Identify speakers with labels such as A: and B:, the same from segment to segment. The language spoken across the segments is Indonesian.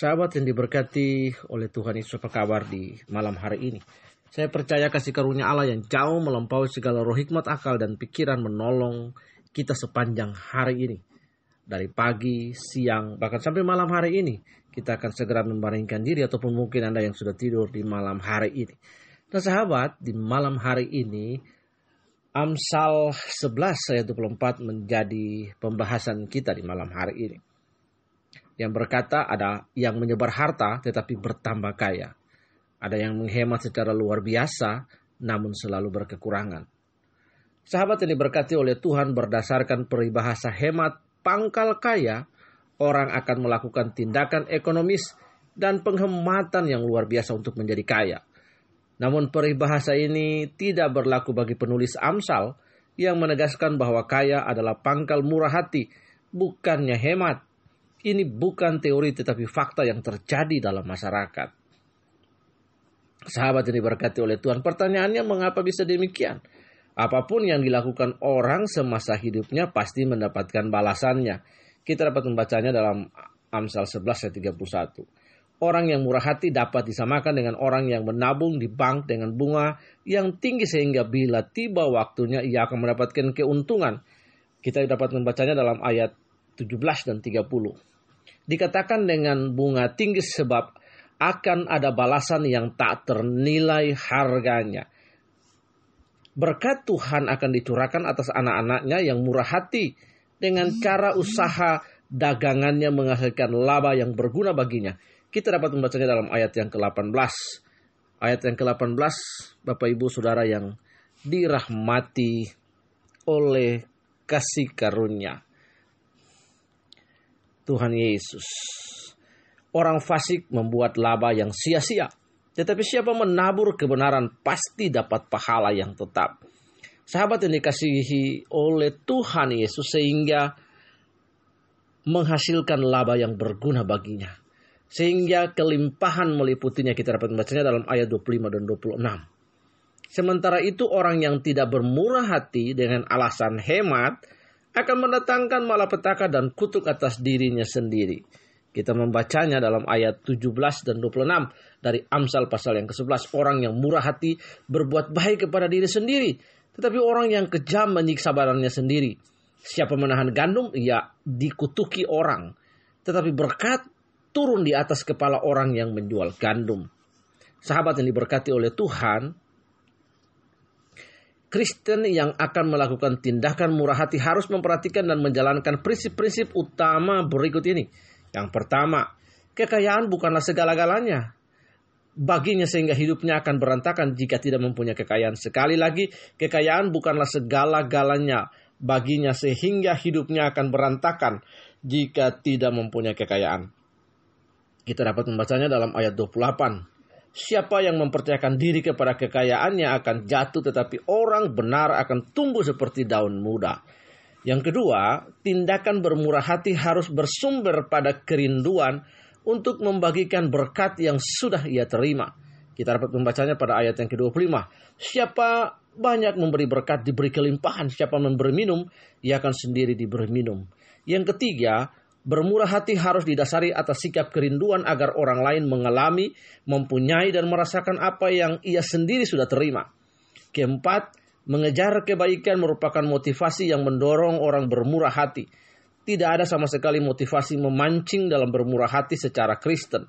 A: Sahabat yang diberkati oleh Tuhan Yesus apa kabar di malam hari ini? Saya percaya kasih karunia Allah yang jauh melampaui segala roh hikmat akal dan pikiran menolong kita sepanjang hari ini. Dari pagi, siang, bahkan sampai malam hari ini. Kita akan segera membaringkan diri ataupun mungkin Anda yang sudah tidur di malam hari ini. Nah sahabat, di malam hari ini Amsal 11 ayat 24 menjadi pembahasan kita di malam hari ini yang berkata ada yang menyebar harta tetapi bertambah kaya. Ada yang menghemat secara luar biasa namun selalu berkekurangan. Sahabat yang diberkati oleh Tuhan berdasarkan peribahasa hemat pangkal kaya, orang akan melakukan tindakan ekonomis dan penghematan yang luar biasa untuk menjadi kaya. Namun peribahasa ini tidak berlaku bagi penulis Amsal yang menegaskan bahwa kaya adalah pangkal murah hati, bukannya hemat ini bukan teori tetapi fakta yang terjadi dalam masyarakat. Sahabat yang diberkati oleh Tuhan, pertanyaannya mengapa bisa demikian? Apa pun yang dilakukan orang semasa hidupnya pasti mendapatkan balasannya. Kita dapat membacanya dalam Amsal 11 ayat 31. Orang yang murah hati dapat disamakan dengan orang yang menabung di bank dengan bunga yang tinggi sehingga bila tiba waktunya ia akan mendapatkan keuntungan. Kita dapat membacanya dalam ayat 17 dan 30 dikatakan dengan bunga tinggi sebab akan ada balasan yang tak ternilai harganya. Berkat Tuhan akan dicurahkan atas anak-anaknya yang murah hati dengan cara usaha dagangannya menghasilkan laba yang berguna baginya. Kita dapat membacanya dalam ayat yang ke-18. Ayat yang ke-18, Bapak Ibu Saudara yang dirahmati oleh kasih karunia. Tuhan Yesus. Orang fasik membuat laba yang sia-sia. Tetapi siapa menabur kebenaran pasti dapat pahala yang tetap. Sahabat yang dikasihi oleh Tuhan Yesus sehingga menghasilkan laba yang berguna baginya. Sehingga kelimpahan meliputinya kita dapat membacanya dalam ayat 25 dan 26. Sementara itu orang yang tidak bermurah hati dengan alasan hemat akan mendatangkan malapetaka dan kutuk atas dirinya sendiri. Kita membacanya dalam ayat 17 dan 26 dari Amsal pasal yang ke-11. Orang yang murah hati berbuat baik kepada diri sendiri. Tetapi orang yang kejam menyiksa badannya sendiri. Siapa menahan gandum, ia dikutuki orang. Tetapi berkat turun di atas kepala orang yang menjual gandum. Sahabat yang diberkati oleh Tuhan, Kristen yang akan melakukan tindakan murah hati harus memperhatikan dan menjalankan prinsip-prinsip utama berikut ini. Yang pertama, kekayaan bukanlah segala-galanya. Baginya sehingga hidupnya akan berantakan jika tidak mempunyai kekayaan. Sekali lagi, kekayaan bukanlah segala-galanya baginya sehingga hidupnya akan berantakan jika tidak mempunyai kekayaan. Kita dapat membacanya dalam ayat 28. Siapa yang mempercayakan diri kepada kekayaannya akan jatuh, tetapi orang benar akan tumbuh seperti daun muda. Yang kedua, tindakan bermurah hati harus bersumber pada kerinduan untuk membagikan berkat yang sudah ia terima. Kita dapat membacanya pada ayat yang ke-25. Siapa banyak memberi berkat diberi kelimpahan, siapa memberi minum, ia akan sendiri diberi minum. Yang ketiga, Bermurah hati harus didasari atas sikap kerinduan agar orang lain mengalami, mempunyai, dan merasakan apa yang ia sendiri sudah terima. Keempat, mengejar kebaikan merupakan motivasi yang mendorong orang bermurah hati. Tidak ada sama sekali motivasi memancing dalam bermurah hati secara Kristen.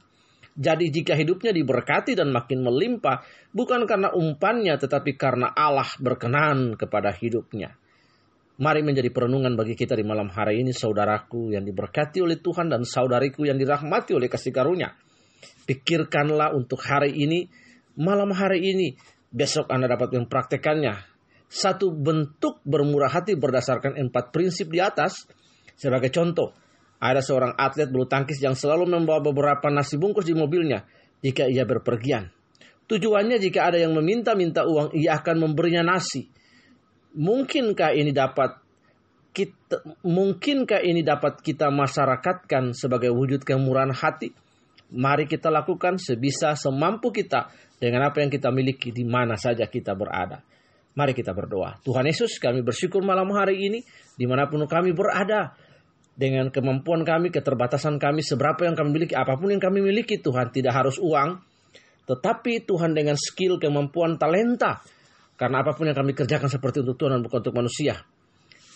A: Jadi jika hidupnya diberkati dan makin melimpah, bukan karena umpannya tetapi karena Allah berkenan kepada hidupnya. Mari menjadi perenungan bagi kita di malam hari ini, saudaraku yang diberkati oleh Tuhan dan saudariku yang dirahmati oleh kasih karunia. Pikirkanlah untuk hari ini, malam hari ini, besok Anda dapat mempraktekannya. Satu bentuk bermurah hati berdasarkan empat prinsip di atas. Sebagai contoh, ada seorang atlet bulu tangkis yang selalu membawa beberapa nasi bungkus di mobilnya jika ia berpergian. Tujuannya jika ada yang meminta-minta uang, ia akan memberinya nasi mungkinkah ini dapat kita mungkinkah ini dapat kita masyarakatkan sebagai wujud kemurahan hati? Mari kita lakukan sebisa semampu kita dengan apa yang kita miliki di mana saja kita berada. Mari kita berdoa. Tuhan Yesus kami bersyukur malam hari ini di mana pun kami berada. dengan kemampuan kami, keterbatasan kami, seberapa yang kami miliki, apa pun yang kami miliki Tuhan, tidak harus uang, tetapi Tuhan dengan skill, kemampuan, talenta, karena apa pun yang kami kerjakan seperti untuk Tuhan dan bukan untuk manusia.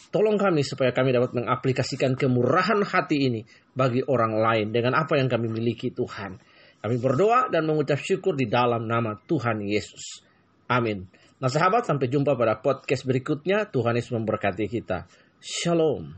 A: Tolong kami supaya kami dapat mengaplikasikan kemurahan hati ini bagi orang lain dengan apa yang kami miliki Tuhan. Kami berdoa dan mengucap syukur di dalam nama Tuhan Yesus. Amin. Nah sahabat sampai jumpa pada podcast berikutnya. Tuhan Yesus memberkati kita. Shalom.